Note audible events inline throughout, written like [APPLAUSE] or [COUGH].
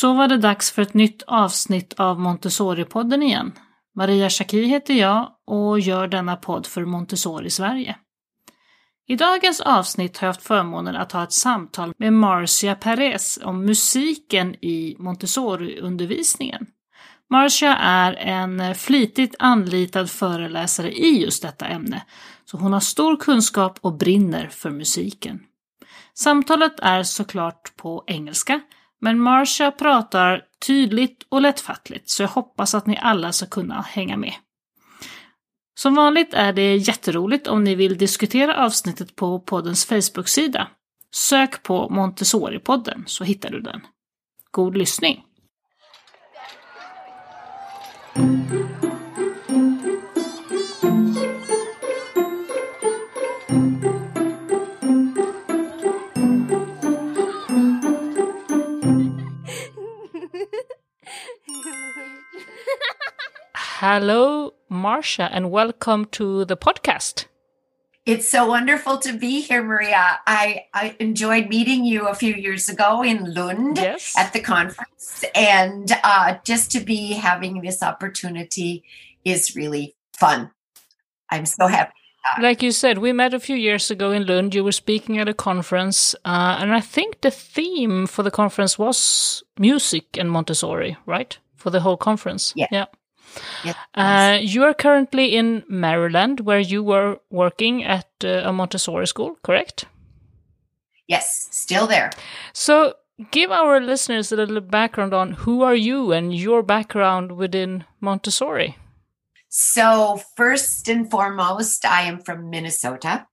Så var det dags för ett nytt avsnitt av Montessori-podden igen. Maria Schacki heter jag och gör denna podd för Montessori Sverige. I dagens avsnitt har jag haft förmånen att ha ett samtal med Marcia Perez om musiken i Montessori-undervisningen. Marcia är en flitigt anlitad föreläsare i just detta ämne, så hon har stor kunskap och brinner för musiken. Samtalet är såklart på engelska, men Marcia pratar tydligt och lättfattligt, så jag hoppas att ni alla ska kunna hänga med. Som vanligt är det jätteroligt om ni vill diskutera avsnittet på poddens Facebook-sida. Sök på Montessori-podden så hittar du den. God lyssning! Hello, Marcia, and welcome to the podcast. It's so wonderful to be here, Maria. I, I enjoyed meeting you a few years ago in Lund Yes. at the conference. And uh, just to be having this opportunity is really fun. I'm so happy. Like you said, we met a few years ago in Lund. You were speaking at a conference, uh, and I think the theme for the conference was music and Montessori, right? For the whole conference. Yeah. Yeah. Uh, you are currently in Maryland, where you were working at uh, a Montessori school, correct? yes, still there. So, give our listeners a little background on who are you and your background within Montessori. So, first and foremost, I am from Minnesota.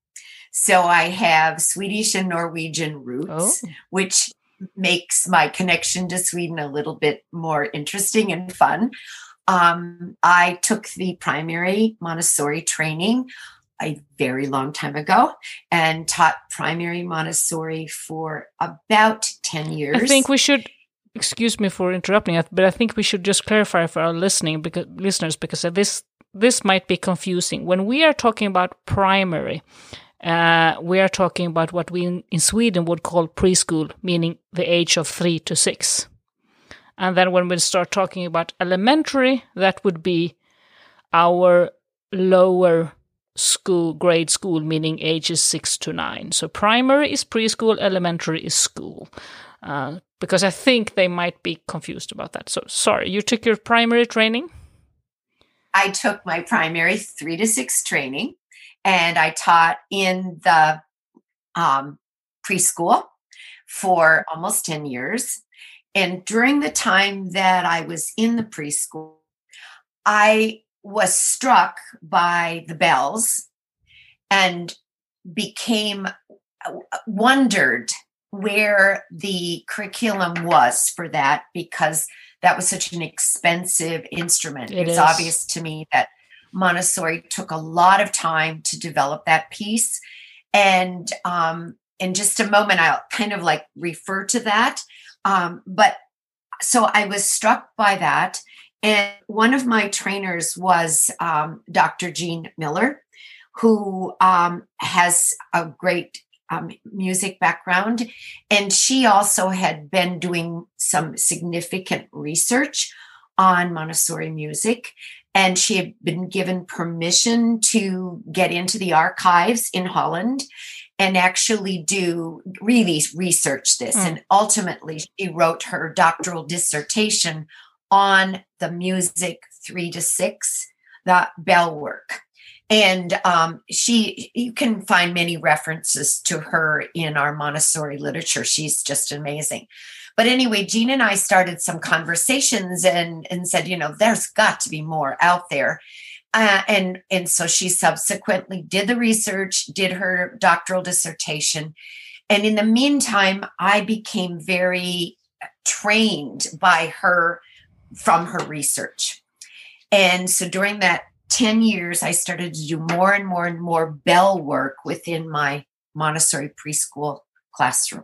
So, I have Swedish and Norwegian roots, Oh. which makes my connection to Sweden a little bit more interesting and fun. Um, I took the primary Montessori training a very long time ago and taught primary Montessori for about 10 years. I think we should. Excuse me for interrupting, but I think we should just clarify for our listening because listeners because this this might be confusing. When we are talking about primary, uh, we are talking about what we in, in Sweden would call preschool, meaning the age of three to six. And then when we start talking about elementary, that would be our lower school, grade school, meaning ages six to nine. So primary is preschool, elementary is school. Uh, because I think they might be confused about that. So sorry, you took your primary training? I took my primary three to six training and I taught in the um, preschool for almost 10 years. And during the time that I was in the preschool, I was struck by the bells and became uh, wondered where the curriculum was for that because that was such an expensive instrument. It it's is. obvious to me that Montessori took a lot of time to develop that piece. And um, in just a moment, I'll kind of like refer to that. Um, but so I was struck by that. And one of my trainers was um, Dr. Jean Miller, who um, has a great um, music background. And she also had been doing some significant research on Montessori music. And she had been given permission to get into the archives in Holland and actually do really research this. Mm. And ultimately, she wrote her doctoral dissertation on the music three to six, the bell work. And um, she, you can find many references to her in our Montessori literature. She's just amazing. But anyway, Jean and I started some conversations and and said, you know, there's got to be more out there. Uh, and and so she subsequently did the research, did her doctoral dissertation, and in the meantime, I became very trained by her from her research. And so during that 10 years, I started to do more and more and more bell work within my Montessori preschool classroom.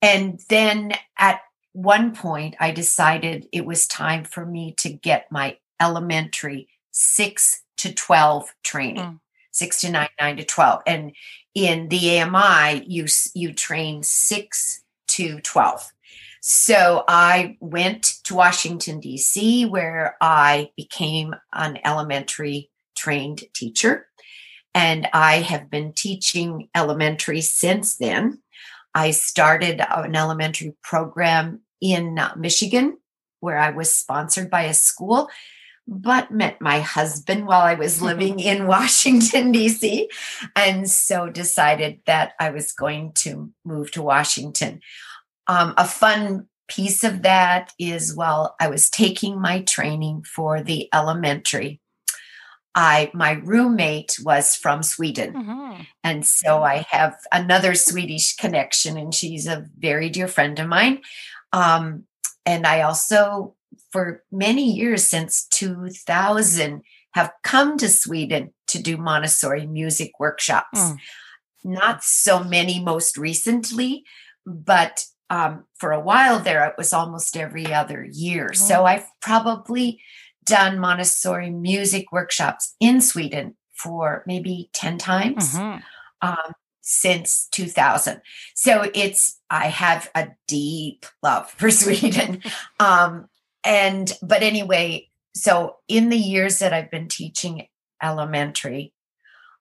And then at one point, I decided it was time for me to get my elementary six to 12 training, Mm. six to nine, nine to 12. And in the AMI, you, you train six to 12. So I went to Washington, D.C., where I became an elementary trained teacher. And I have been teaching elementary since then. I started an elementary program in Michigan where I was sponsored by a school, but met my husband while I was [LAUGHS] living in Washington, D.C. And so decided that I was going to move to Washington. Um, a fun piece of that is while I was taking my training for the elementary, I my roommate was from Sweden. Mm-hmm. And so I have another Swedish connection and she's a very dear friend of mine. Um, and I also for many years since 2000 have come to Sweden to do Montessori music workshops. Mm. Not so many most recently, but um, for a while there, it was almost every other year. Mm. So I've probably done Montessori music workshops in Sweden for maybe 10 times mm-hmm. um, since 2000. So it's, I have a deep love for [LAUGHS] Sweden. um, and, but anyway, so in the years that I've been teaching elementary,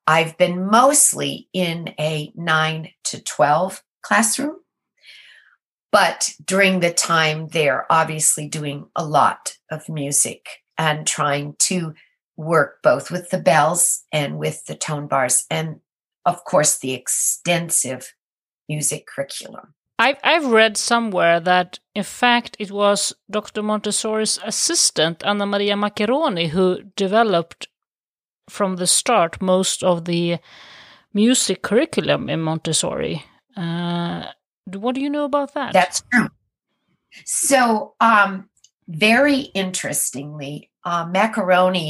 I've been mostly in a nine to 12 classroom. But during the time, they're obviously doing a lot of music and trying to work both with the bells and with the tone bars and of course the extensive music curriculum I've, I've read somewhere that in fact it was dr montessori's assistant anna maria maccheroni who developed from the start most of the music curriculum in montessori. Uh, what do you know about that? That's true. So um, very interestingly uh,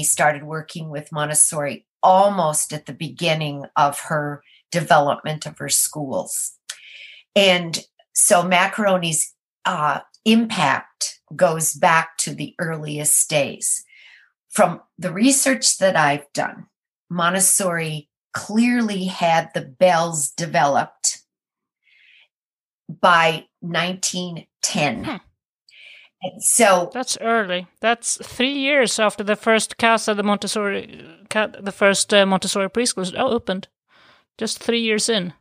started working with Montessori almost at the beginning of her development of her schools. And so Maccheroni's uh, impact goes back to the earliest days. From the research that I've done, Montessori clearly had the bells developed by 1910. Hmm. So that's early. That's three years after the first Casa the Montessori, the first uh, Montessori preschool opened. Just three years in.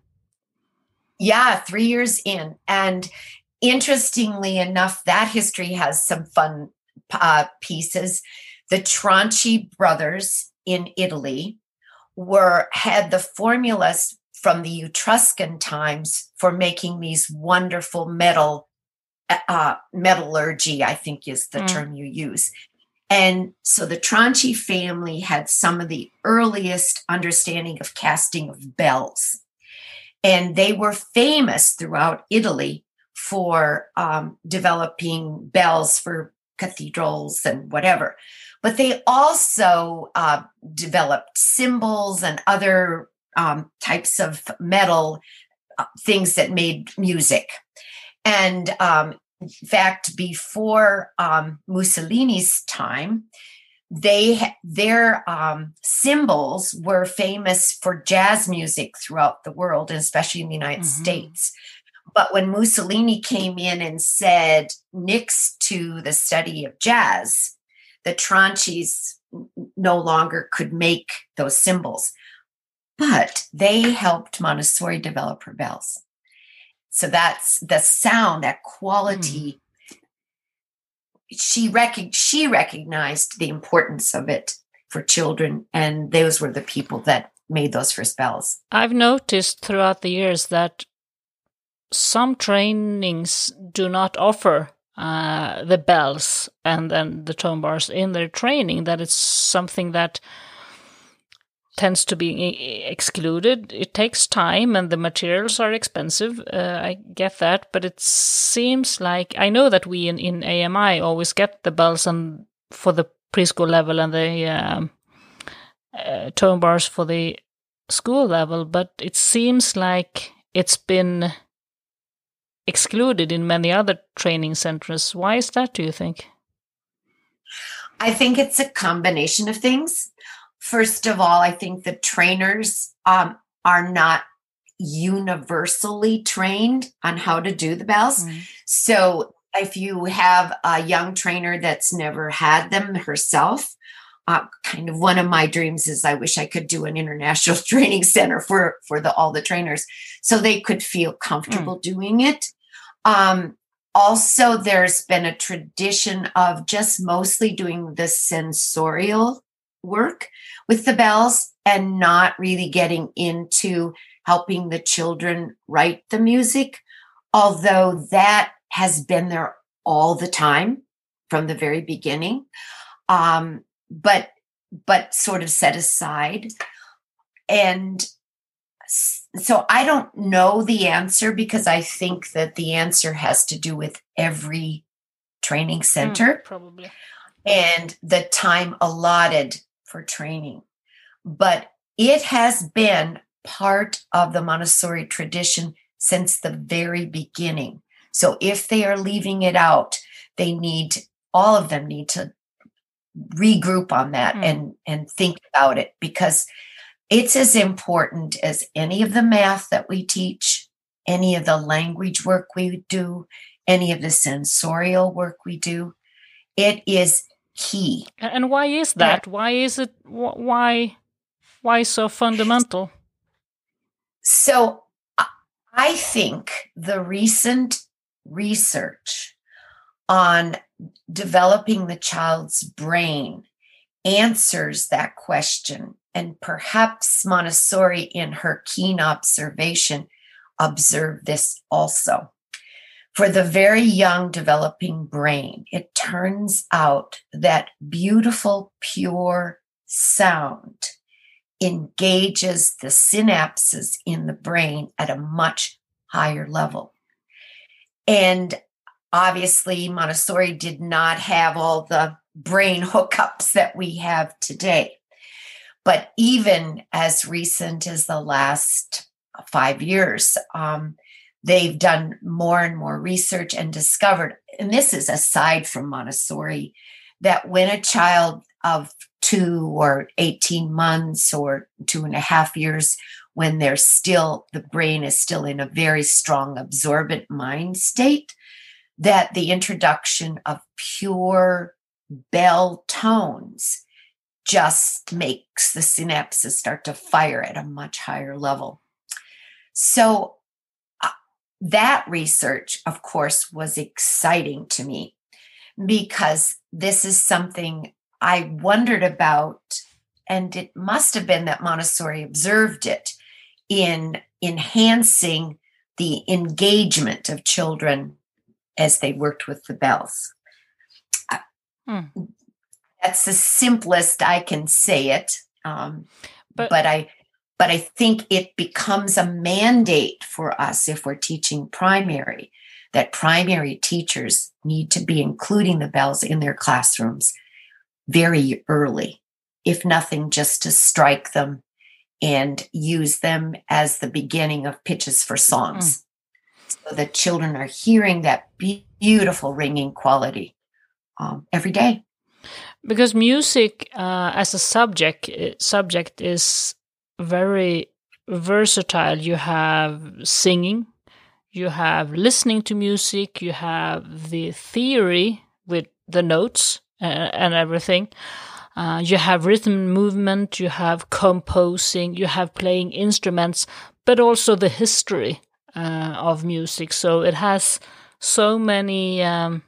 Yeah, three years in, and interestingly enough, that history has some fun uh, pieces. The Tronci brothers in Italy were had the formulas from the Etruscan times for making these wonderful metal uh, metallurgy, I think is the mm. term you use. And so the Tronci family had some of the earliest understanding of casting of bells. And they were famous throughout Italy for um, developing bells for cathedrals and whatever. But they also uh, developed cymbals and other um, types of metal uh, things that made music. And um, in fact, before um, Mussolini's time, they their um, cymbals were famous for jazz music throughout the world, and especially in the United mm-hmm. States. But when Mussolini came in and said nix to the study of jazz, the Troncis no longer could make those cymbals But they helped Montessori develop her bells. So that's the sound, that quality. Mm. She rec- she recognized the importance of it for children, and those were the people that made those first bells. I've noticed throughout the years that some trainings do not offer uh, the bells and then the tone bars in their training. That it's something that tends to be excluded. It takes time and the materials are expensive. Uh, I get that, but it seems like I know that we in, in AMI always get the bells and for the preschool level and the um, uh, tone bars for the school level, but it seems like it's been excluded in many other training centers. Why is that, do you think? I think it's a combination of things. First of all, I think the trainers um, are not universally trained on how to do the bells. Mm. So if you have a young trainer that's never had them herself, uh, kind of one of my dreams is I wish I could do an international [LAUGHS] training center for for the all the trainers so they could feel comfortable mm. doing it. Um, also, there's been a tradition of just mostly doing the sensorial work with the bells and not really getting into helping the children write the music, although that has been there all the time from the very beginning. Um, but but sort of set aside. And so I don't know the answer because I think that the answer has to do with every training hmm, center. mm, probably. And the time allotted for training. But it has been part of the Montessori tradition since the very beginning. So if they are leaving it out, they need all of them need to regroup on that mm. and and think about it because it's as important as any of the math that we teach, any of the language work we do, any of the sensorial work we do. It is key. And why is that? Why is it why why so fundamental? So I think the recent research on developing the child's brain answers that question. And perhaps Montessori, in her keen observation, observed this also. For the very young developing brain, it turns out that beautiful, pure sound engages the synapses in the brain at a much higher level. And obviously, Montessori did not have all the brain [LAUGHS] hookups that we have today. But even as recent as the last five years, um, they've done more and more research and discovered, and this is aside from Montessori, that when a child of two or 18 months or two and a half years, when they're still, the brain is still in a very strong absorbent mind state, that the introduction of pure bell tones just makes the synapses start to fire at a much higher level. So, that research, of course, was exciting to me because this is something I wondered about, and it must have been that Montessori observed it in enhancing the engagement of children as they worked with the bells. Hmm. That's the simplest I can say it. Um, but, but I but I think it becomes a mandate for us if we're teaching primary that primary teachers need to be including the bells in their classrooms very early, if nothing, just to strike them and use them as the beginning of pitches for songs. Mm. So that children are hearing that beautiful ringing quality um, every day. Because music uh, as a subject uh, subject is very versatile. You have singing, you have listening to music, you have the theory with the notes uh, and everything. Uh, you have rhythm movement, you have composing, you have playing instruments, but also the history uh, of music. So it has so many um,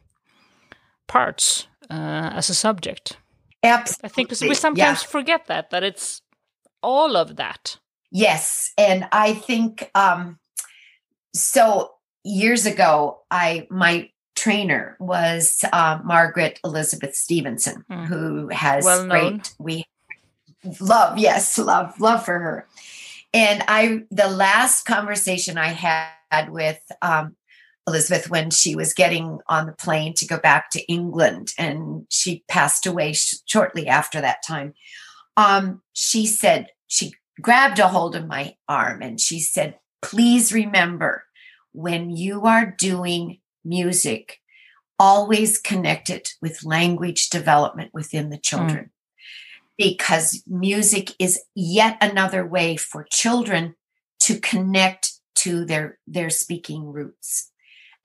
parts uh, as a subject. Absolutely. I think we sometimes yeah. forget that that it's all of that. Yes, and I think um, so. Years ago, I my trainer was uh, Margaret Elizabeth Stephenson, mm. who has well great we love. Yes, love love for her. And I the last conversation I had with um, Elizabeth when she was getting on the plane to go back to England, and she passed away sh- shortly after that time. Um, she said, she grabbed a hold of my arm and she said, Please remember when you are doing music, always connect it with language development within the children. Mm. Because music is yet another way for children to connect to their, their speaking roots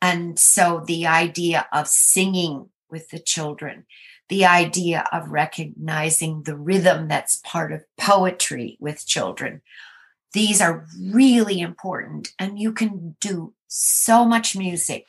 And so the idea of singing with the children, the idea of recognizing the rhythm that's part of poetry with children, these are really important. And you can do so much music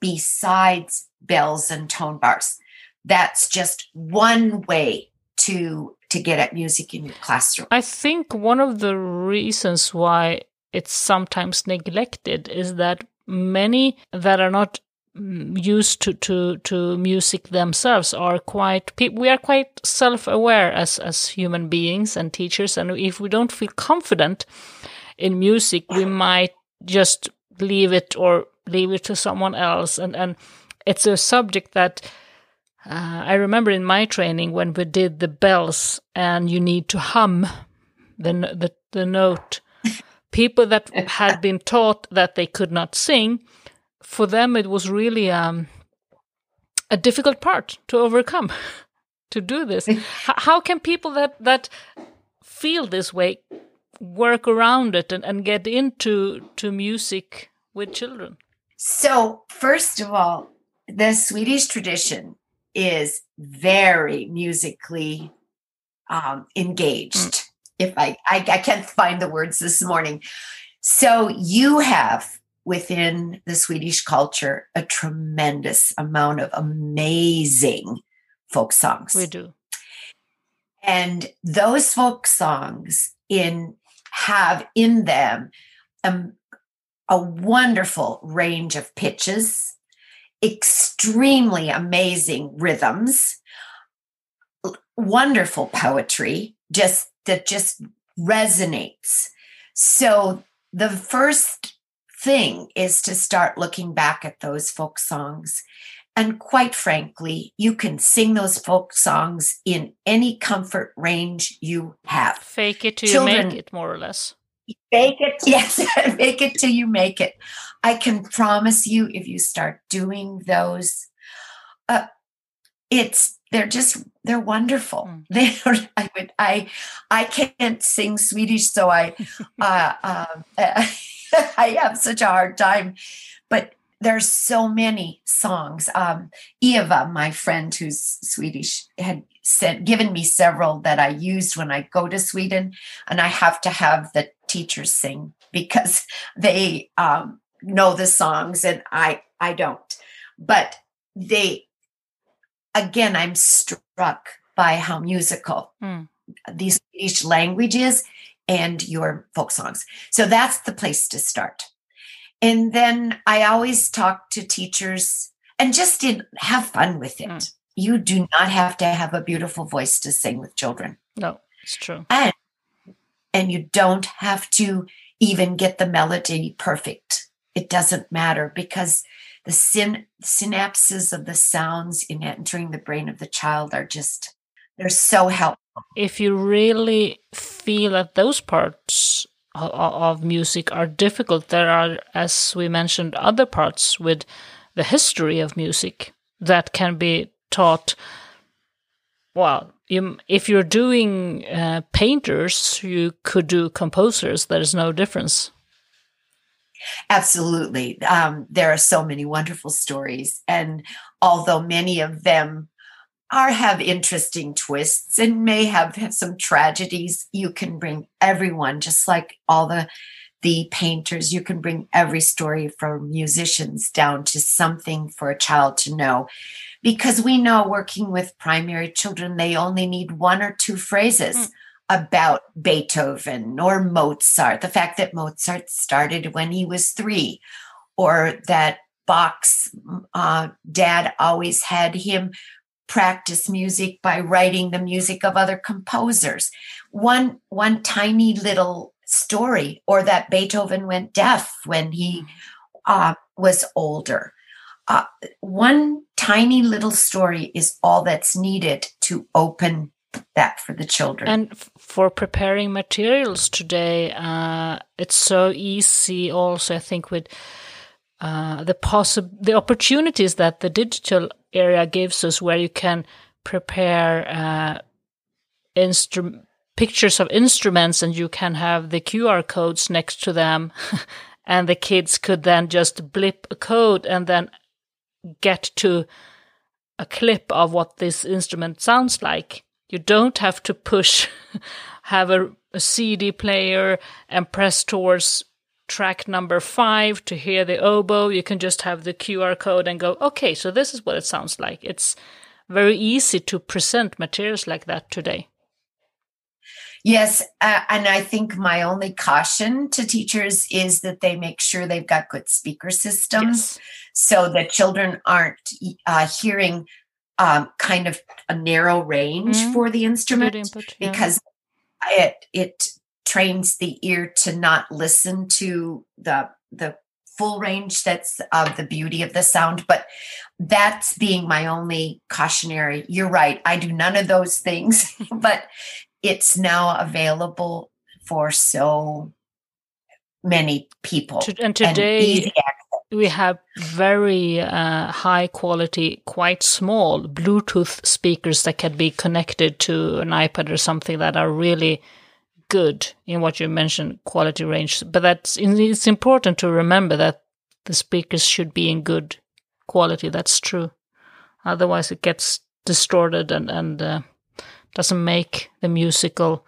besides bells and tone bars. That's just one way to to get at music in your classroom. I think one of the reasons why it's sometimes neglected is that many that are not used to, to, to music themselves are quite we are quite self-aware as as human beings and teachers. And if we don't feel confident in music we might just leave it or leave it to someone else. And and it's a subject that uh, I remember in my training when we did the bells and you need to hum the the, the note. [LAUGHS] People that had been taught that they could not sing, for them it was really um, a difficult part to overcome [LAUGHS] to do this. how can people that that feel this way work around it and, and get into to music with children? So first of all, the Swedish tradition is very musically um, engaged. Mm if I, I, I can't find the words this morning. So you have within the Swedish culture a tremendous amount of amazing folk songs. We do. And those folk songs in have in them um, a wonderful range of pitches, extremely amazing rhythms, wonderful poetry, just that just resonates. So the first thing is to start looking back at those folk songs. And quite frankly, you can sing those folk songs in any comfort range you have. Fake it till Children, you make it, more or less. Fake it, yes, [LAUGHS] fake it till you make it. I can promise you, if you start doing those, uh, it's they're just they're wonderful. Mm. [LAUGHS] They I would I I can't sing Swedish, so I [LAUGHS] uh, uh, [LAUGHS] I have such a hard time. But there's so many songs. Um, Eva, my friend who's Swedish, had sent given me several that I used when I go to Sweden, and I have to have the teachers sing because [LAUGHS] they um, know the songs and I I don't. But they again, I'm struck by how musical mm. these each language is and your folk songs. So that's the place to start. And then I always talk to teachers and just in, have fun with it. Mm. You do not have to have a beautiful voice to sing with children. No, it's true. And and you don't have to even get the melody perfect. It doesn't matter because the syn- synapses of the sounds in entering the brain of the child are just they're so helpful if you really feel that those parts of music are difficult there are as we mentioned other parts with the history of music that can be taught well you, if you're doing uh, painters you could do composers there's no difference Absolutely. Um, there are so many wonderful stories. And although many of them are have interesting twists and may have, have some tragedies, you can bring everyone, just like all the the painters, you can bring every story from musicians down to something for a child to know. Because we know working with primary children, they only need one or two phrases. Mm about Beethoven or Mozart, the fact that Mozart started when he was three, or that Bach's uh, dad always had him practice music by writing the music of other composers. One one tiny little story, or that Beethoven went deaf when he uh, was older. Uh, one tiny little story is all that's needed to open that for the children. And for preparing materials today, uh, it's so easy. Also, I think with uh, the possible the opportunities that the digital area gives us, where you can prepare uh, instru- pictures of instruments, and you can have the QR codes next to them. [LAUGHS] and the kids could then just blip a code and then get to a clip of what this instrument sounds like. You don't have to push, [LAUGHS] have a, a CD player and press towards track number five to hear the oboe. You can just have the QR code and go, okay, so this is what it sounds like. It's very easy to present materials like that today. Yes, uh, and I think my only caution to teachers is that they make sure they've got good speaker systems yes. so that children aren't uh, hearing um, kind of a narrow range mm-hmm. for the instrument input, yeah. because it it trains the ear to not listen to the the full range that's of the beauty of the sound but that's being my only cautionary you're right i do none of those things [LAUGHS] but it's now available for so many people. And today and we have very uh, high quality, quite small Bluetooth speakers that can be connected to an iPad or something that are really good in what you mentioned quality range. But that's it's important to remember that the speakers should be in good quality. That's true. Otherwise, it gets distorted and and uh, doesn't make the musical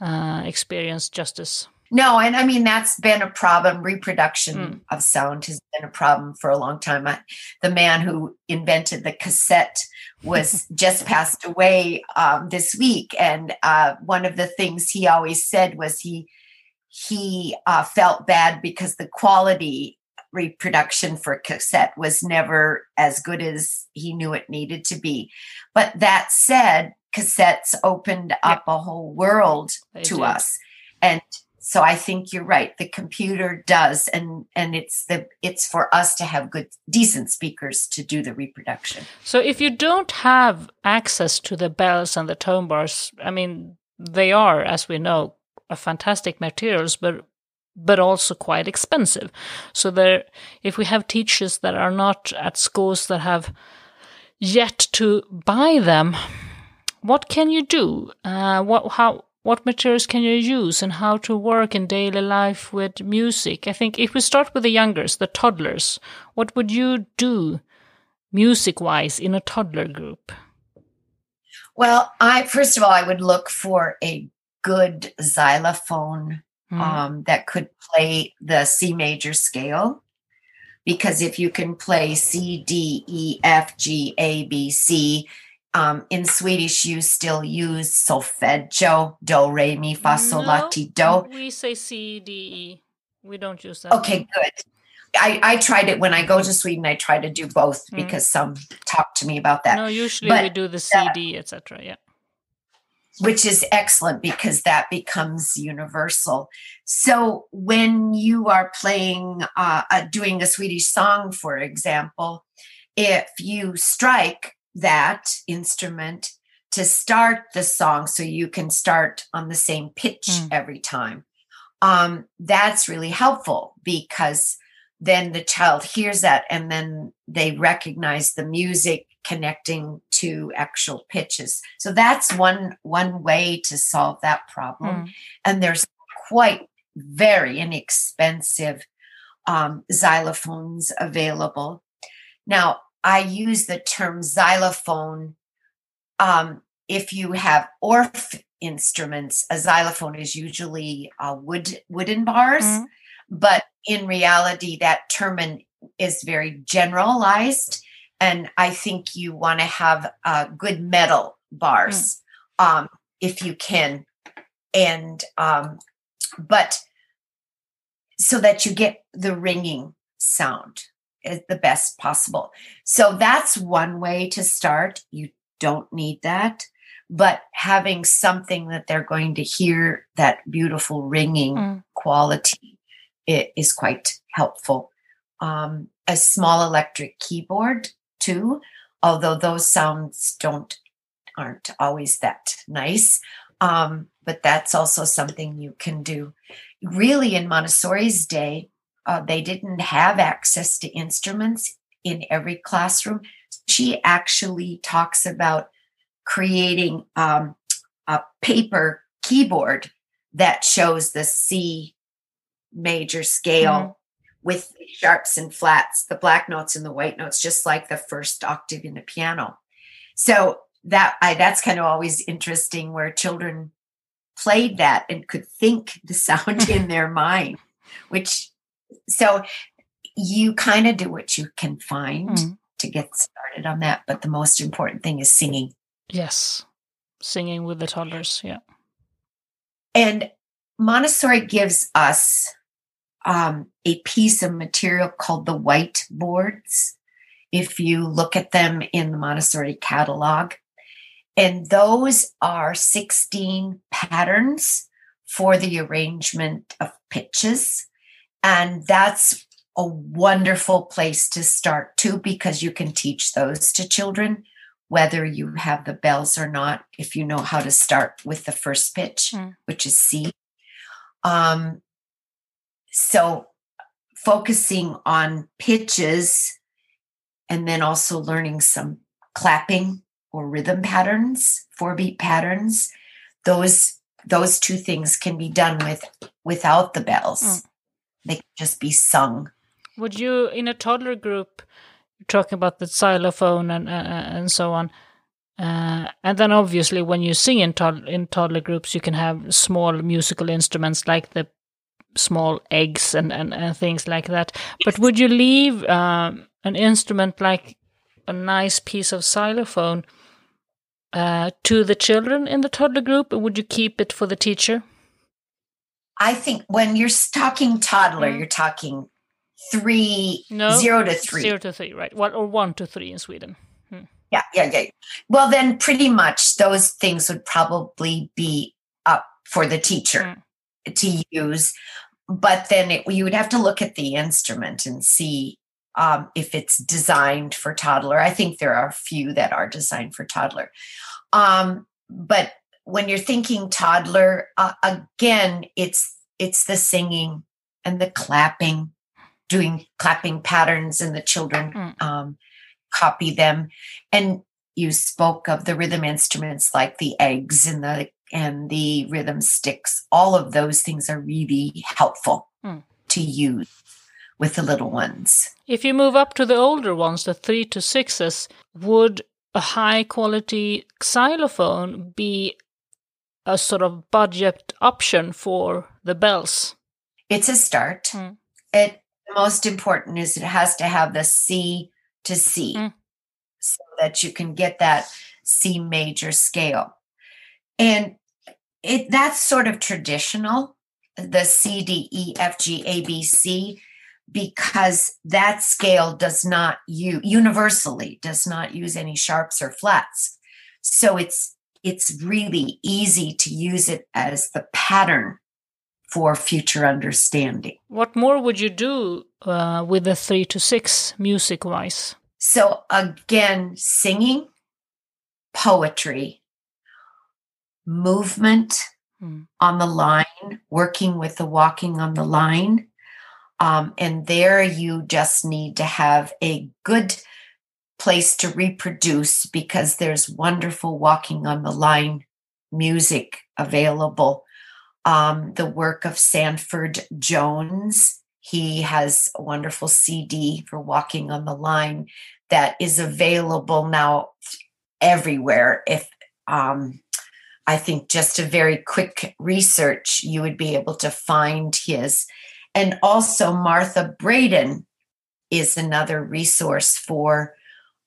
uh, experience justice. No, and I mean that's been a problem. Reproduction mm. of sound has been a problem for a long time. I, the man who invented the cassette was [LAUGHS] just passed away um, this week, and uh, one of the things he always said was he he uh, felt bad because the quality reproduction for cassette was never as good as he knew it needed to be. But that said, cassettes opened up a whole world they to did. us. And so I think you're right. The computer does, and and it's the it's for us to have good, decent speakers to do the reproduction. So if you don't have access to the bells and the tone bars, I mean, they are, as we know, a fantastic materials, but but also quite expensive. So there, if we have teachers that are not at schools that have yet to buy them, what can you do? Uh, what how what materials can you use and how to work in daily life with music? I think if we start with the youngers, the toddlers, what would you do music wise in a toddler group? Well, I first of all I would look for a good xylophone mm. um, that could play the C major scale. Because if you can play C, D, E, F, G, A, B, C, um, in Swedish, you still use solfeggio, do, re, mi, fa, sol, la, ti, do. We say C, D, E. We don't use that. Okay, good. I, I tried it when I go to Sweden. I try to do both mm. because some talk to me about that. No, usually but we do the CD, etc. Yeah, which is excellent because that becomes universal. So when you are playing, uh, uh, doing a Swedish song, for example, if you strike that instrument to start the song so you can start on the same pitch mm. every time. Um, that's really helpful because then the child hears that and then they recognize the music connecting to actual pitches. So that's one one way to solve that problem. Mm. And there's quite very inexpensive um, xylophones available. Now, I use the term xylophone. Um, if you have Orff instruments, a xylophone is usually uh, wood wooden bars, mm-hmm. but in reality, that term is very generalized, and I think you want to have uh, good metal bars mm. um, if you can, and um, but so that you get the ringing sound the best possible. So that's one way to start. You don't need that, but having something that they're going to hear that beautiful ringing mm. quality it is quite helpful. Um, a small electric keyboard too, although those sounds don't aren't always that nice. Um, but that's also something you can do. Really, in Montessori's day, uh, they didn't have access to instruments in every classroom. She actually talks about creating um, a paper keyboard that shows the C major scale Mhm. with sharps and flats, the black notes and the white notes, just like the first octave in the piano. So that I that's kind of always interesting where children played that and could think the sound [LAUGHS] in their mind, which so you kind of do what you can find Mm. to get started on that. But the most important thing is singing. Yes. Singing with the toddlers. Yeah. And Montessori gives us um, a piece of material called the white boards. If you look at them in the Montessori catalog, and those are 16 patterns for the arrangement of pitches. And that's a wonderful place to start too, because you can teach those to children, whether you have the bells or not, if you know how to start with the first pitch, Mm. which is C. Um, so focusing on pitches and then also learning some clapping or rhythm patterns, four beat patterns, those those two things can be done with without the bells. Mm. They can just be sung. Would you, in a toddler group, talking about the xylophone and uh, and so on, uh, and then obviously when you sing in tod- in toddler groups, you can have small musical instruments like the small eggs and, and, and things like that. But would you leave um, an instrument like a nice piece of xylophone uh, to the children in the toddler group, or would you keep it for the teacher? I think when you're talking toddler, Mm. you're talking three No, zero to three. Zero to three, right? Well, or one to three in Sweden. Yeah, yeah, yeah. Well, then pretty much those things would probably be up for the teacher to use. But then it, you would have to look at the instrument and see um, if it's designed for toddler. I think there are a few that are designed for toddler. Um, but when you're thinking toddler, uh, again, it's it's the singing and the clapping, doing clapping patterns, and the children Mm. um, copy them. And you spoke of the rhythm instruments like the eggs and the and the rhythm sticks. All of those things are really helpful Mm. to use with the little ones. If you move up to the older ones, the three to sixes, would a high quality xylophone be a sort of budget option for the bells? It's a start. Mm. It most important is it has to have the C to C Mm. so that you can get that C major scale. And it that's sort of traditional, the C D E F G A B C, because that scale does not use universally does not use any sharps or flats. So it's it's really easy to use it as the pattern for future understanding. What more would you do uh, with the three to six music wise? So again, singing, poetry, movement Mm. on the line, working with the walking on the line. Um, and there you just need to have a good place to reproduce because there's wonderful walking on the line music available. Um, the work of Sanford Jones, he has a wonderful CD for walking on the line that is available now everywhere. If um, I think just a very quick research, you would be able to find his. And also, Martha Braden is another resource for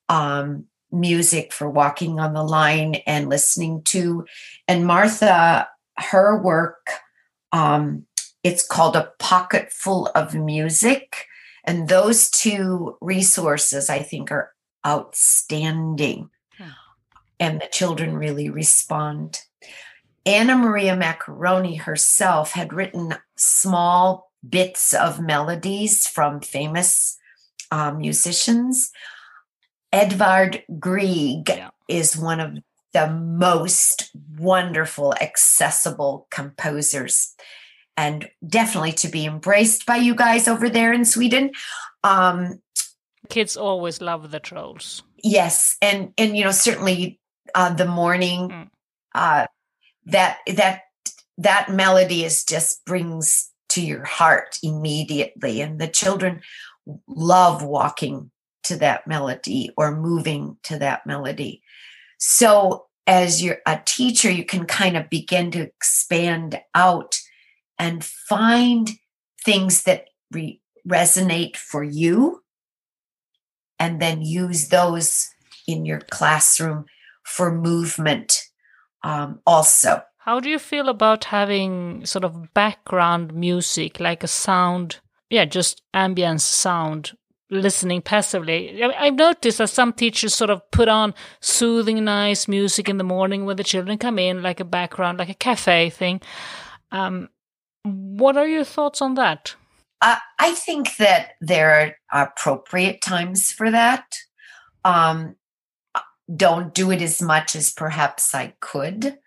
um, music for walking on the line and listening to. And Martha, her work, um, it's called A Pocket Full of Music. And those two resources, I think, are outstanding. And the children really respond. Anna Maria Maccheroni herself had written small bits of melodies from famous uh, musicians. Edvard Grieg Yeah. is one of the most wonderful, accessible composers, and definitely to be embraced by you guys over there in Sweden. Um, Kids always love the trolls. yes, and and you know certainly uh, the morning Mm. uh, that that that melody is just brings to your heart immediately. And the children love walking to that melody or moving to that melody. So, as you're a teacher, you can kind of begin to expand out and find things that re- resonate for you, and then use those in your classroom for movement um, also. How do you feel about having sort of background music, like a sound, yeah, just ambient sound, listening passively? I've noticed that some teachers sort of put on soothing, nice music in the morning when the children come in, like a background, like a cafe thing. Um, what are your thoughts on that? Uh, I think that there are appropriate times for that. Um, don't do it as much as perhaps I could.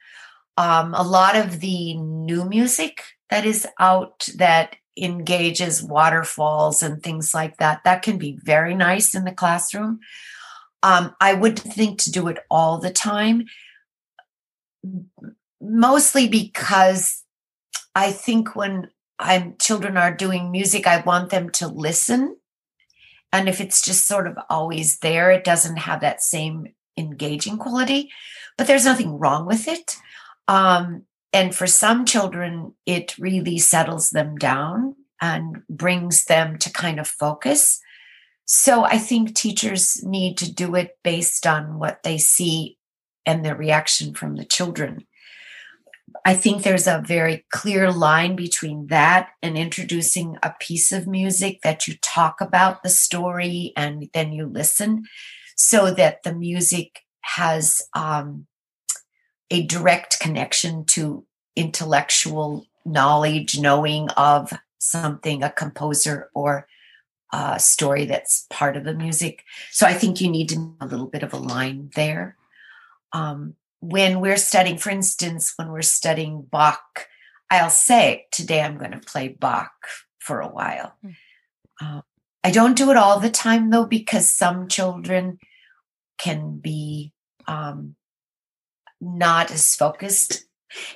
Um, a lot of the new music that is out that engages waterfalls and things like that, that can be very nice in the classroom. Um, I wouldn't think to do it all the time, mostly because I think when I'm children are doing music, I want them to listen. And if it's just sort of always there, it doesn't have that same engaging quality, but there's nothing wrong with it. Um, and for some children, it really settles them down and brings them to kind of focus. So I think teachers need to do it based on what they see and the reaction from the children. I think there's a very clear line between that and introducing a piece of music that you talk about the story and then you listen so that the music has um, a direct connection to intellectual knowledge, knowing of something, a composer or a story that's part of the music. So I think you need a little bit of a line there. Um, when we're studying, for instance, when we're studying Bach, I'll say, today I'm going to play Bach for a while. Mm. Uh, I don't do it all the time though, because some children can be um, not as focused.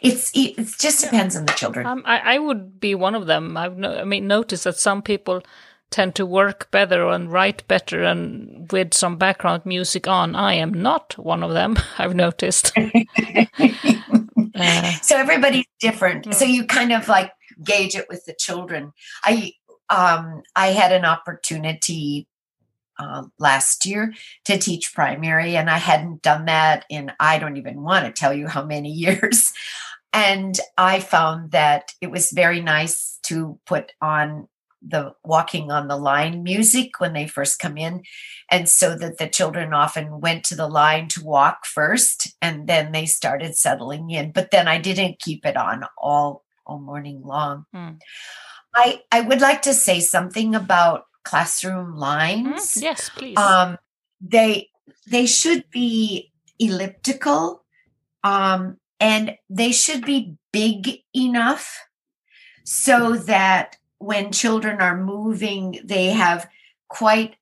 It's it, it just depends on the children. Um, I, I would be one of them. I've no, I mean noticed that some people tend to work better and write better and with some background music on. I am not one of them. [LAUGHS] I've noticed. [LAUGHS] uh, so everybody's different. Yeah. So you kind of like gauge it with the children. I um I had an opportunity uh, last year to teach primary, and I hadn't done that in I don't even want to tell you how many [LAUGHS] years. And I found that it was very nice to put on the walking on the line music when they first come in. And so that the children often went to the line to walk first and then they started settling in. But then I didn't keep it on all, all morning long. Mm. I, I would like to say something about classroom lines. Mm, yes, please. Um, they they should be elliptical, um, and they should be big enough so that when children are moving, they have quite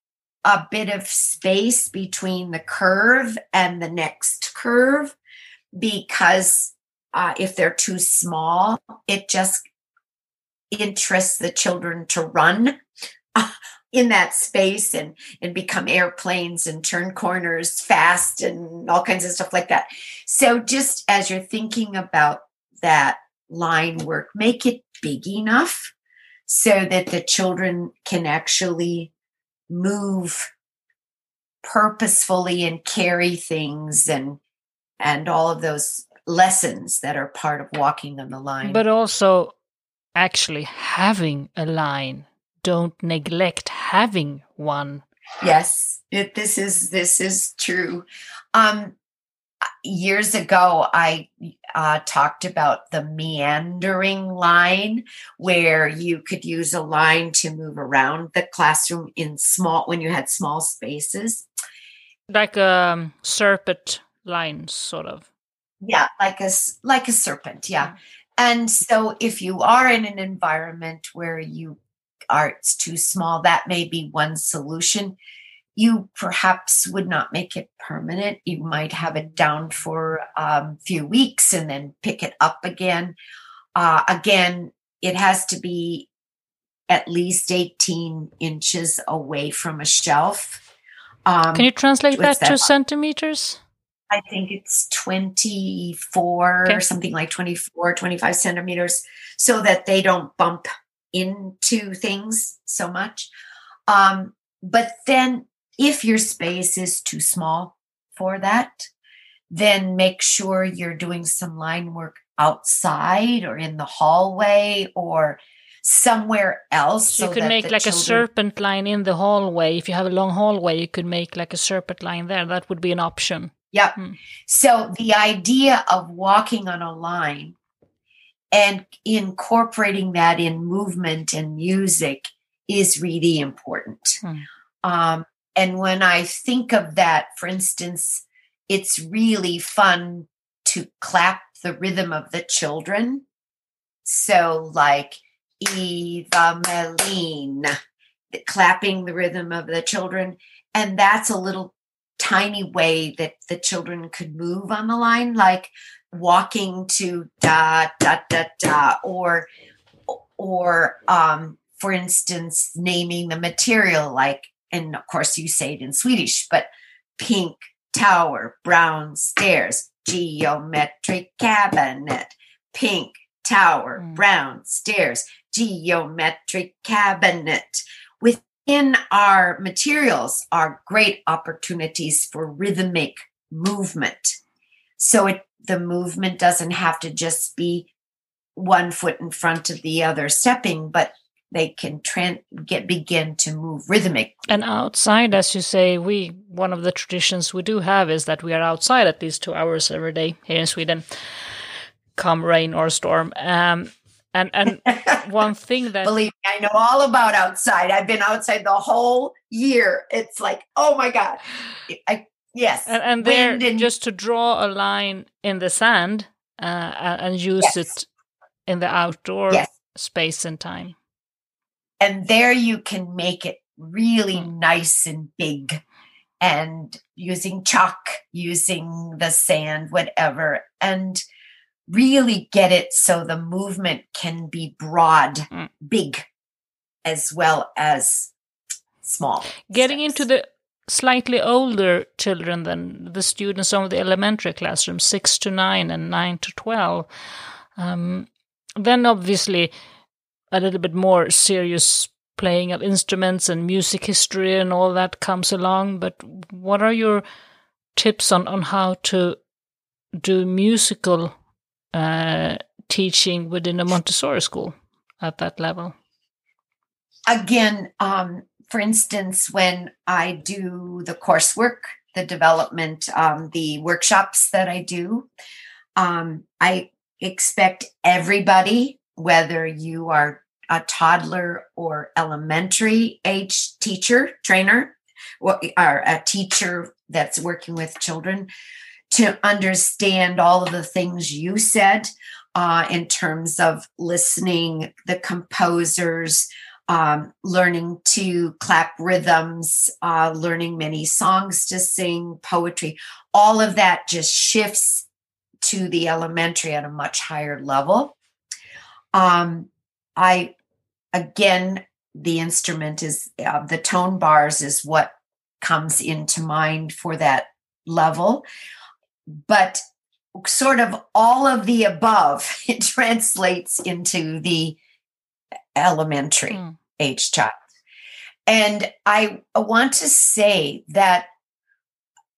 a bit of space between the curve and the next curve because uh, if they're too small, it just interests the children to run [LAUGHS] in that space and and become airplanes and turn corners fast and all kinds of stuff like that. So just as you're thinking about that line work, make it big enough so that the children can actually move purposefully and carry things and and all of those lessons that are part of walking on the line. But also actually having a line don't neglect having one. Yes, it, this is this is true. Um, years ago, I uh, talked about the meandering line, where you could use a line to move around the classroom in small when you had small spaces, like a um, serpent line, sort of. Yeah, like a like a serpent. Yeah. And so, if you are in an environment where you art's too small, that may be one solution. You perhaps would not make it permanent. You might have it down for a um, few weeks and then pick it up again. Uh, again, it has to be at least 18 inches away from a shelf. Um, Can you translate that, that to centimeters? I think it's 24 okay. or something like 24, 25 centimeters so that they don't bump into things so much. Um, but then if your space is too small for that, then make sure you're doing some line work outside or in the hallway or somewhere else. So, you could make like children... a serpent line in the hallway. If you have a long hallway, you could make like a serpent line there. That would be an option. Yep. Hmm. So the idea of walking on a line and incorporating that in movement and music is really important. Hmm. Um, and when I think of that, for instance, it's really fun to clap the rhythm of the children. So, like Eva Meline, clapping the rhythm of the children. And that's a little tiny way that the children could move on the line, like walking to da da da da, or or um, for instance, naming the material, like, and of course you say it in Swedish, but pink tower, brown stairs, geometric cabinet, pink tower, mm. brown stairs, geometric cabinet. Within our materials are great opportunities for rhythmic movement. So it, the movement doesn't have to just be one foot in front of the other stepping, but they can tran- get begin to move rhythmic. And outside, as you say, we one of the traditions we do have is that we are outside at least two hours every day here in Sweden, come rain or storm. Um, and and [LAUGHS] one thing that believe me, I know all about outside. I've been outside the whole year. It's like, oh my god, I yes. And, and there, and- just to draw a line in the sand uh, and use yes. it in the outdoor yes. space and time. And there you can make it really mm. nice and big and using chalk, using the sand, whatever. And really get it so the movement can be broad, mm. big, as well as small. Getting steps. into the slightly older children than the students of the elementary classroom, six to nine and nine to 12. Um, then obviously a little bit more serious playing of instruments and music history and all that comes along. But what are your tips on, on how to do musical uh, teaching within a Montessori school at that level? Again, um, for instance, when I do the coursework, the development, um, the workshops that I do, um, I expect everybody, whether you are a toddler or elementary age teacher, trainer, or a teacher that's working with children, to understand all of the things you said uh, in terms of listening, the composers, um, learning to clap rhythms, uh, learning many songs to sing, poetry, all of that just shifts to the elementary at a much higher level. Um, I, again, the instrument is uh, the tone bars is what comes into mind for that level but sort of all of the above [LAUGHS] it translates into the elementary mm. Age child and i want to say that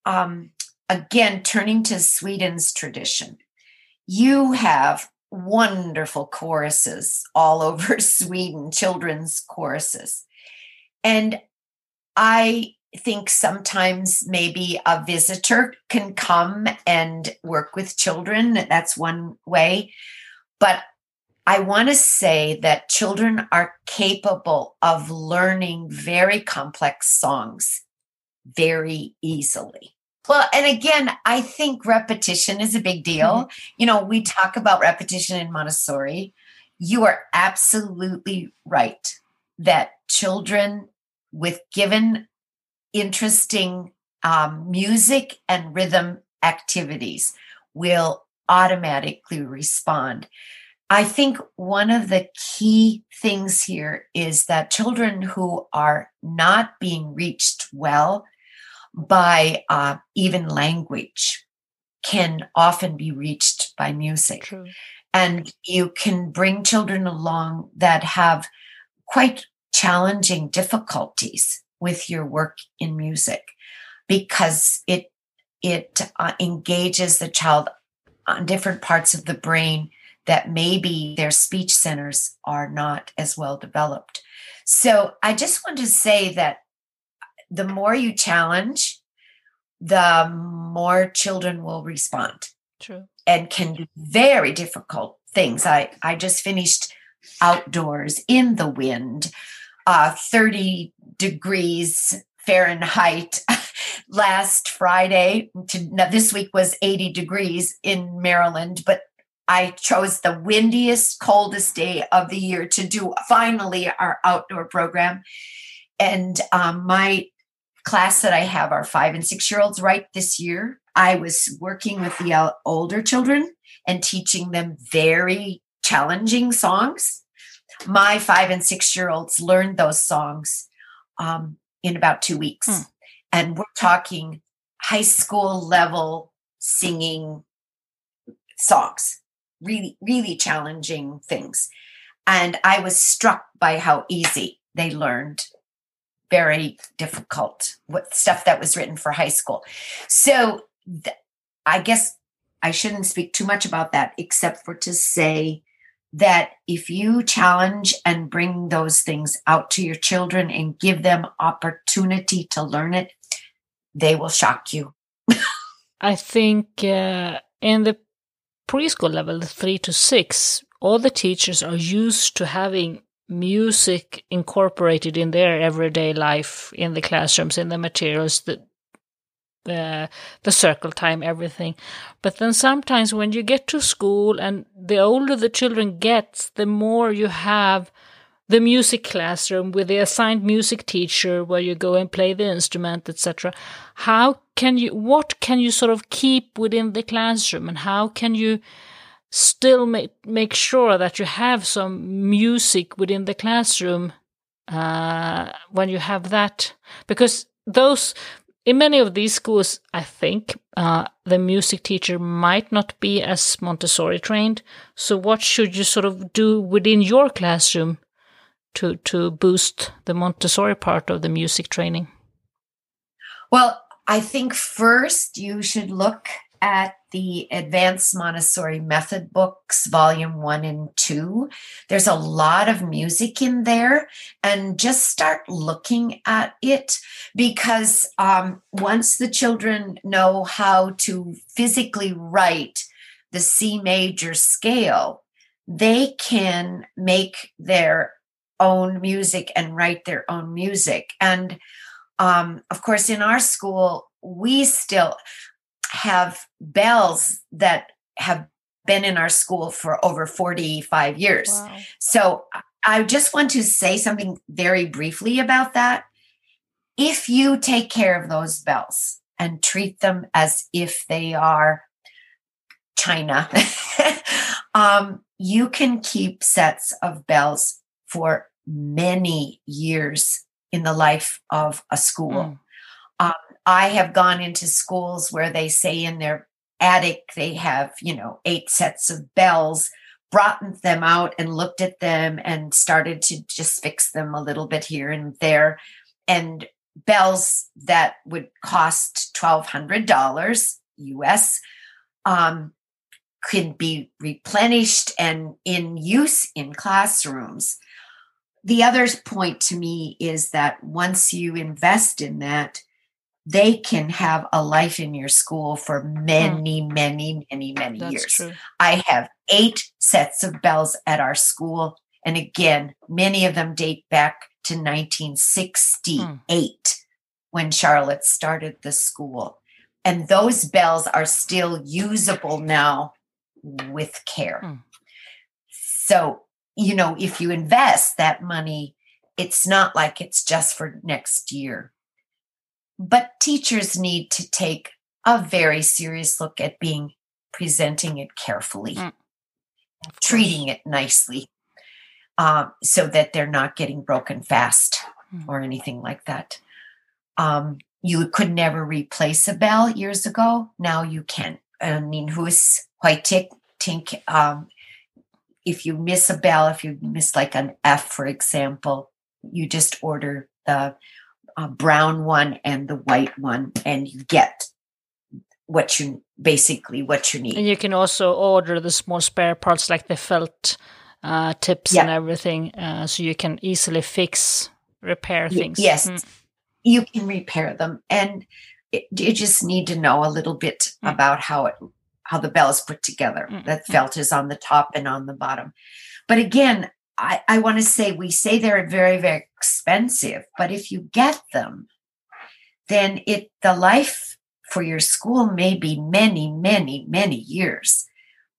um, again turning to sweden's tradition you have wonderful choruses all [LAUGHS] over sweden children's choruses and i think sometimes maybe a visitor can come and work with children. That's one way. But I want to say that children are capable of learning very complex songs very easily. Well, and again, I think repetition is a big deal. Mm-hmm. You know, we talk about repetition in Montessori. You are absolutely right that children with given interesting um, music and rhythm activities will automatically respond. I think one of the key things here is that children who are not being reached well by uh, even language can often be reached by music. True. And you can bring children along that have quite challenging difficulties with your work in music because it it uh, engages the child on different parts of the brain that maybe their speech centers are not as well developed. So I just want to say that the more you challenge, the more children will respond. True. And can do very difficult things. I, I just finished outdoors in the wind, uh, 30 degrees Fahrenheit [LAUGHS] last Friday. To, now, this week was 80 degrees in Maryland, but I chose the windiest, coldest day of the year to do finally our outdoor program. And um, my class that I have are five and six year olds right this year. I was working with the older children and teaching them very challenging songs. My five and six year olds learned those songs um, in about two weeks. Hmm. And we're talking high school level singing songs, really, really challenging things. And I was struck by how easy they learned very difficult stuff that was written for high school. So th- I guess I shouldn't speak too much about that, except for to say that if you challenge and bring those things out to your children and give them opportunity to learn it, they will shock you. [LAUGHS] I think uh, in the preschool level, three to six, all the teachers are used to having music incorporated in their everyday life in the classrooms in the materials the the the circle time everything. But then sometimes when you get to school and the older the children get the more you have the music classroom with the assigned music teacher where you go and play the instrument etc how can you what can you sort of keep within the classroom and how can you still make make sure that you have some music within the classroom uh, when you have that? Because those in many of these schools i think uh, the music teacher might not be as montessori trained. So what should you sort of do within your classroom to to boost the montessori part of the music training well i think first you should look at the Advanced Montessori Method books, volume one and two. There's a lot of music in there, and just start looking at it because um, once the children know how to physically write the C major scale, they can make their own music and write their own music. And um, of course, in our school, we still, have bells that have been in our school for over 45 years. Wow. So I just want to say something very briefly about that. If you take care of those bells and treat them as if they are china, [LAUGHS] um, you can keep sets of bells for many years in the life of a school. Mm. Um, I have gone into schools where they say in their attic they have, you know, eight sets of bells, brought them out and looked at them and started to just fix them a little bit here and there. And bells that would cost $1,200 US um, could be replenished and in use in classrooms. The other point to me is that once you invest in that, they can have a life in your school for hmm. many, many, many, many That's years. True. I have eight sets of bells at our school. And again, many of them date back to 1968 hmm. when Charlotte started the school. And those bells are still usable now with care. Hmm. So, you know, if you invest that money, it's not like it's just for next year but teachers need to take a very serious look at being presenting it carefully. Mm. treating it nicely um, so that they're not getting broken fast Mm. or anything like that. Um, you could never replace a bell years ago. Now you can. I mean, who's white tick tink? Um, if you miss a bell, if you miss like an F, for example, you just order the uh, brown one and the white one, and you get what you basically what you need. And you can also order the small spare parts like the felt uh, tips and everything, uh, so you can easily fix, repair Y- things. yes. Mm. you can repair them and it, you just need to know a little bit Mm. about how it how the bell is put together Mm, that mm. felt is on the top and on the bottom but again i i want to say we say they're very very expensive but if you get them then it the life for your school may be many many many years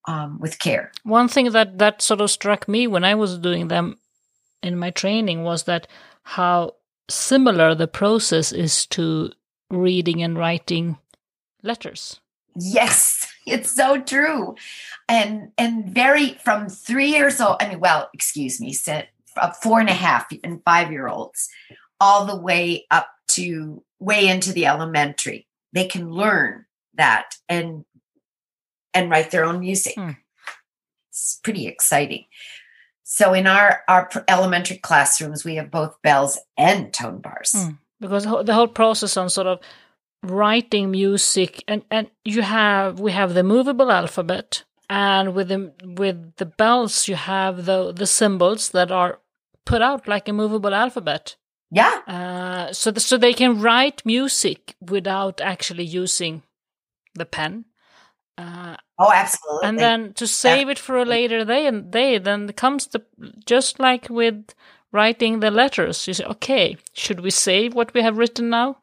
um, with care One thing that that sort of struck me when I was doing them in my training was that how similar the process is to reading and writing letters. Yes, [LAUGHS] it's so true. And and very from three years old, I mean, well, excuse me, uh, four and a half and five year olds, all the way up to way into the elementary. They can learn that and and write their own music. Hmm. It's pretty exciting. So in our our elementary classrooms, we have both bells and tone bars. Mm. because the whole process on sort of writing music and and you have we have the movable alphabet and with the with the bells you have the the symbols that are put out like a movable alphabet. Yeah, uh, so the, so they can write music without actually using the pen. Uh, oh, absolutely. and then to save it for a later day and day then comes the just like with writing the letters you say okay should we save what we have written now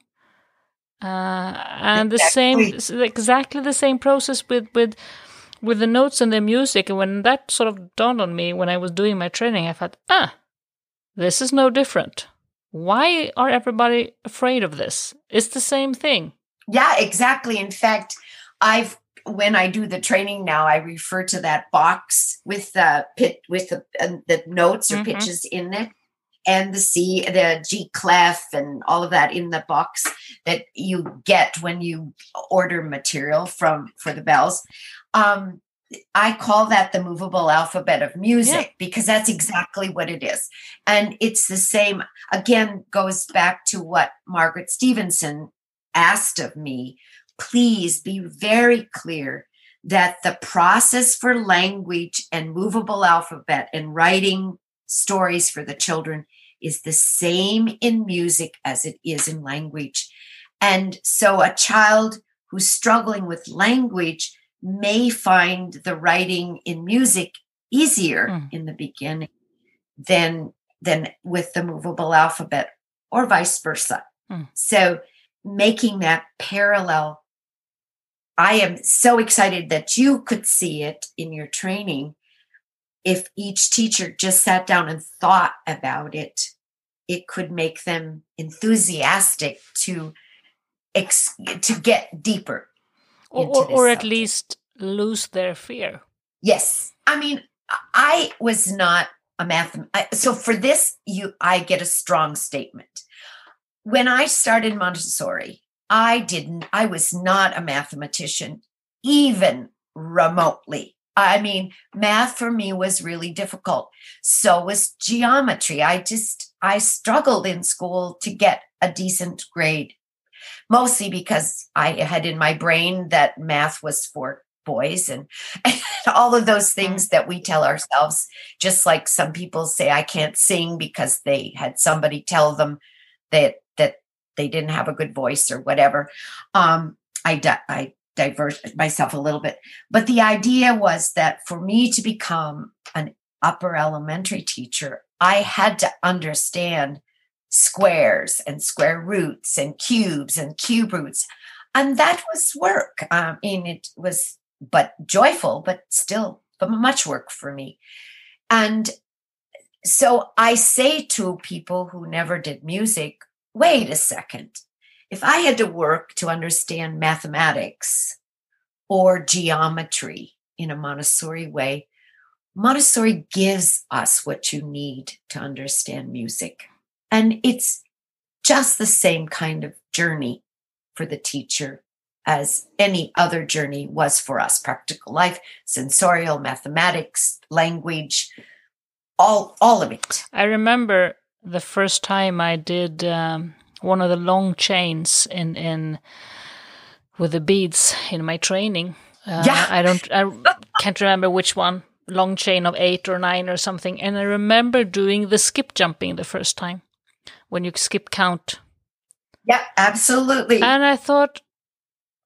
uh, and the same Exactly. exactly the same process with with with the notes and the music and when that sort of dawned on me when i was doing my training i thought ah this is no different why are everybody afraid of this it's the same thing Yeah, exactly. In fact, I've when I do the training now, I refer to that box with the pit with the uh, the notes or Mhm. pitches in it, and the C, the G clef, and all of that in the box that you get when you order material from for the bells. Um, I call that the movable alphabet of music because that's exactly what it is. And it's the same, again, goes back to what Margaret Stephenson asked of me. Please be very clear that the process for language and movable alphabet and writing stories for the children is the same in music as it is in language. And so a child who's struggling with language may find the writing in music easier Mm. in the beginning than than with the movable alphabet or vice versa. Mm. So making that parallel I am so excited that you could see it in your training. If each teacher just sat down and thought about it, it could make them enthusiastic to ex- to get deeper or, or, or at least lose their fear Yes. I mean, I was not a math. So for this, you, I get a strong statement. When I started Montessori, I didn't, I was not a mathematician, even remotely. I mean, math for me was really difficult. So was geometry. I just, I struggled in school to get a decent grade, mostly because I had in my brain that math was for boys and, [LAUGHS] and all of those things that we tell ourselves just like some people say i can't sing because they had somebody tell them that that they didn't have a good voice or whatever um i i divert myself a little bit but the idea was that for me to become an upper elementary teacher i had to understand squares and square roots and cubes and cube roots and that was work um, i mean it was but joyful, but still but much work for me. And so I say to people who never did music, wait a second. If I had to work to understand mathematics or geometry in a Montessori way, Montessori gives us what you need to understand music. And it's just the same kind of journey for the teacher as any other journey was for us practical life, sensorial, mathematics, language, all, all of it. I remember the first time I did um, one of the long chains in, in with the beads in my training. Uh, yeah. I don't, I can't remember which one, long chain of eight or nine or something. And I remember doing the skip jumping the first time when you skip count. Yeah, absolutely. And I thought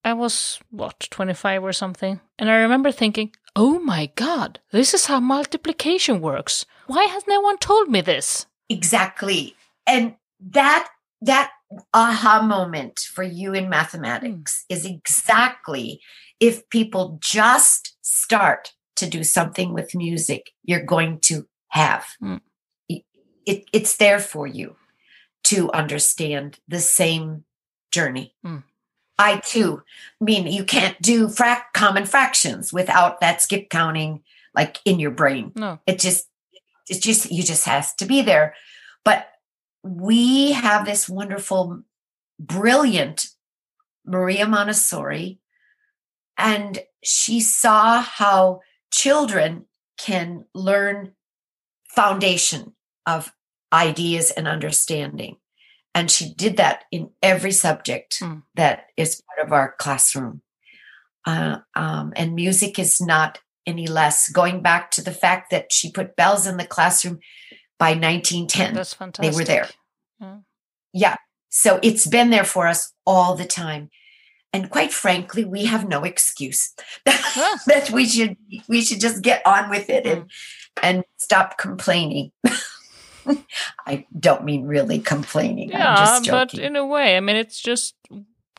I was, what, 25 or something. And I remember thinking, oh my God, this is how multiplication works. Why has no one told me this? Exactly. And that, that aha moment for you in mathematics mm. is exactly if people just start to do something with music, you're going to have. Mm. It, it, it's there for you to understand the same journey. Mm. I too mean you can't do frac- common fractions without that skip counting like in your brain. No. It just it just you just has to be there. But we have this wonderful brilliant Maria Montessori and she saw how children can learn foundation of ideas and understanding. And she did that in every subject mm. that is part of our classroom. Uh, um, and music is not any less. Going back to the fact that she put bells in the classroom by 1910, That's fantastic. they were there. Yeah. yeah. So it's been there for us all the time. And quite frankly, we have no excuse [LAUGHS] that we should we should just get on with it and mm. and stop complaining. [LAUGHS] I don't mean really complaining. Yeah, but in a way, I mean, it's just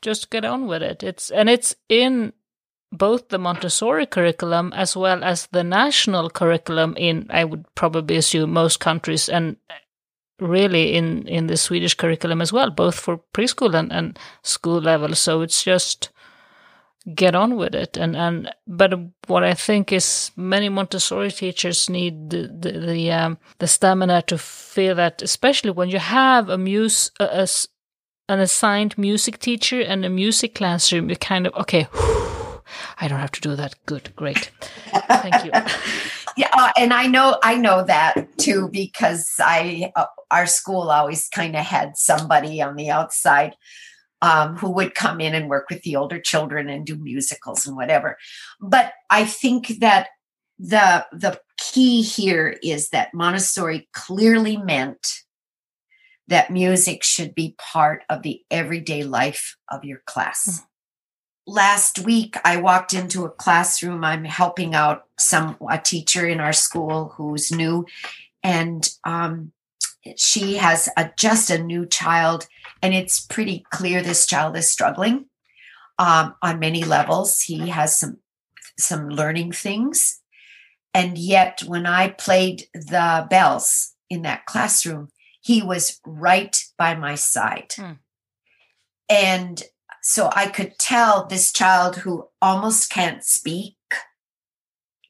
just get on with it. It's and it's in both the Montessori curriculum as well as the national curriculum in I would probably assume most countries and really in in the Swedish curriculum as well, both for preschool and, and school level. So it's just get on with it and and but what i think is many montessori teachers need the the the, um, the stamina to feel that especially when you have a muse a, a, an assigned music teacher and a music classroom you kind of okay [SIGHS] whew, i don't have to do that good great thank you [LAUGHS] yeah uh, and i know i know that too because i uh, our school always kind of had somebody on the outside um, who would come in and work with the older children and do musicals and whatever. But I think that the the key here is that Montessori clearly meant that music should be part of the everyday life of your class. Mm-hmm. Last week, I walked into a classroom. I'm helping out some a teacher in our school who's new, and um, she has a, just a new child, and it's pretty clear this child is struggling um, on many levels. He has some some learning things, and yet when I played the bells in that classroom, he was right by my side, hmm. and so I could tell this child who almost can't speak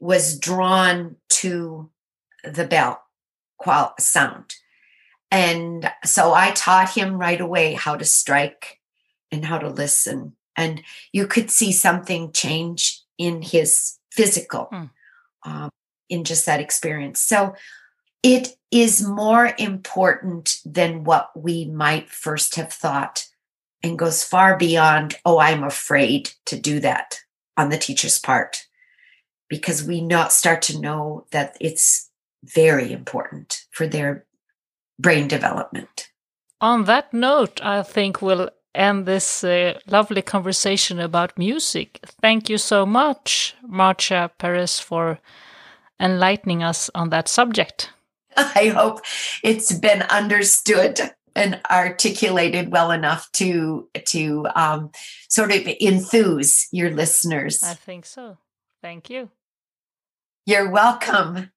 was drawn to the bell qual sound and so I taught him right away how to strike and how to listen. And you could see something change in his physical hmm. um, in just that experience. So it is more important than what we might first have thought and goes far beyond, oh, I'm afraid to do that on the teacher's part because we not start to know that it's very important for their brain development. On that note, I think we'll end this uh, lovely conversation about music. Thank you so much, Marcia Perez, for enlightening us on that subject. [LAUGHS] I hope it's been understood and articulated well enough to to um, sort of enthuse your listeners. I think so. Thank you. You're welcome.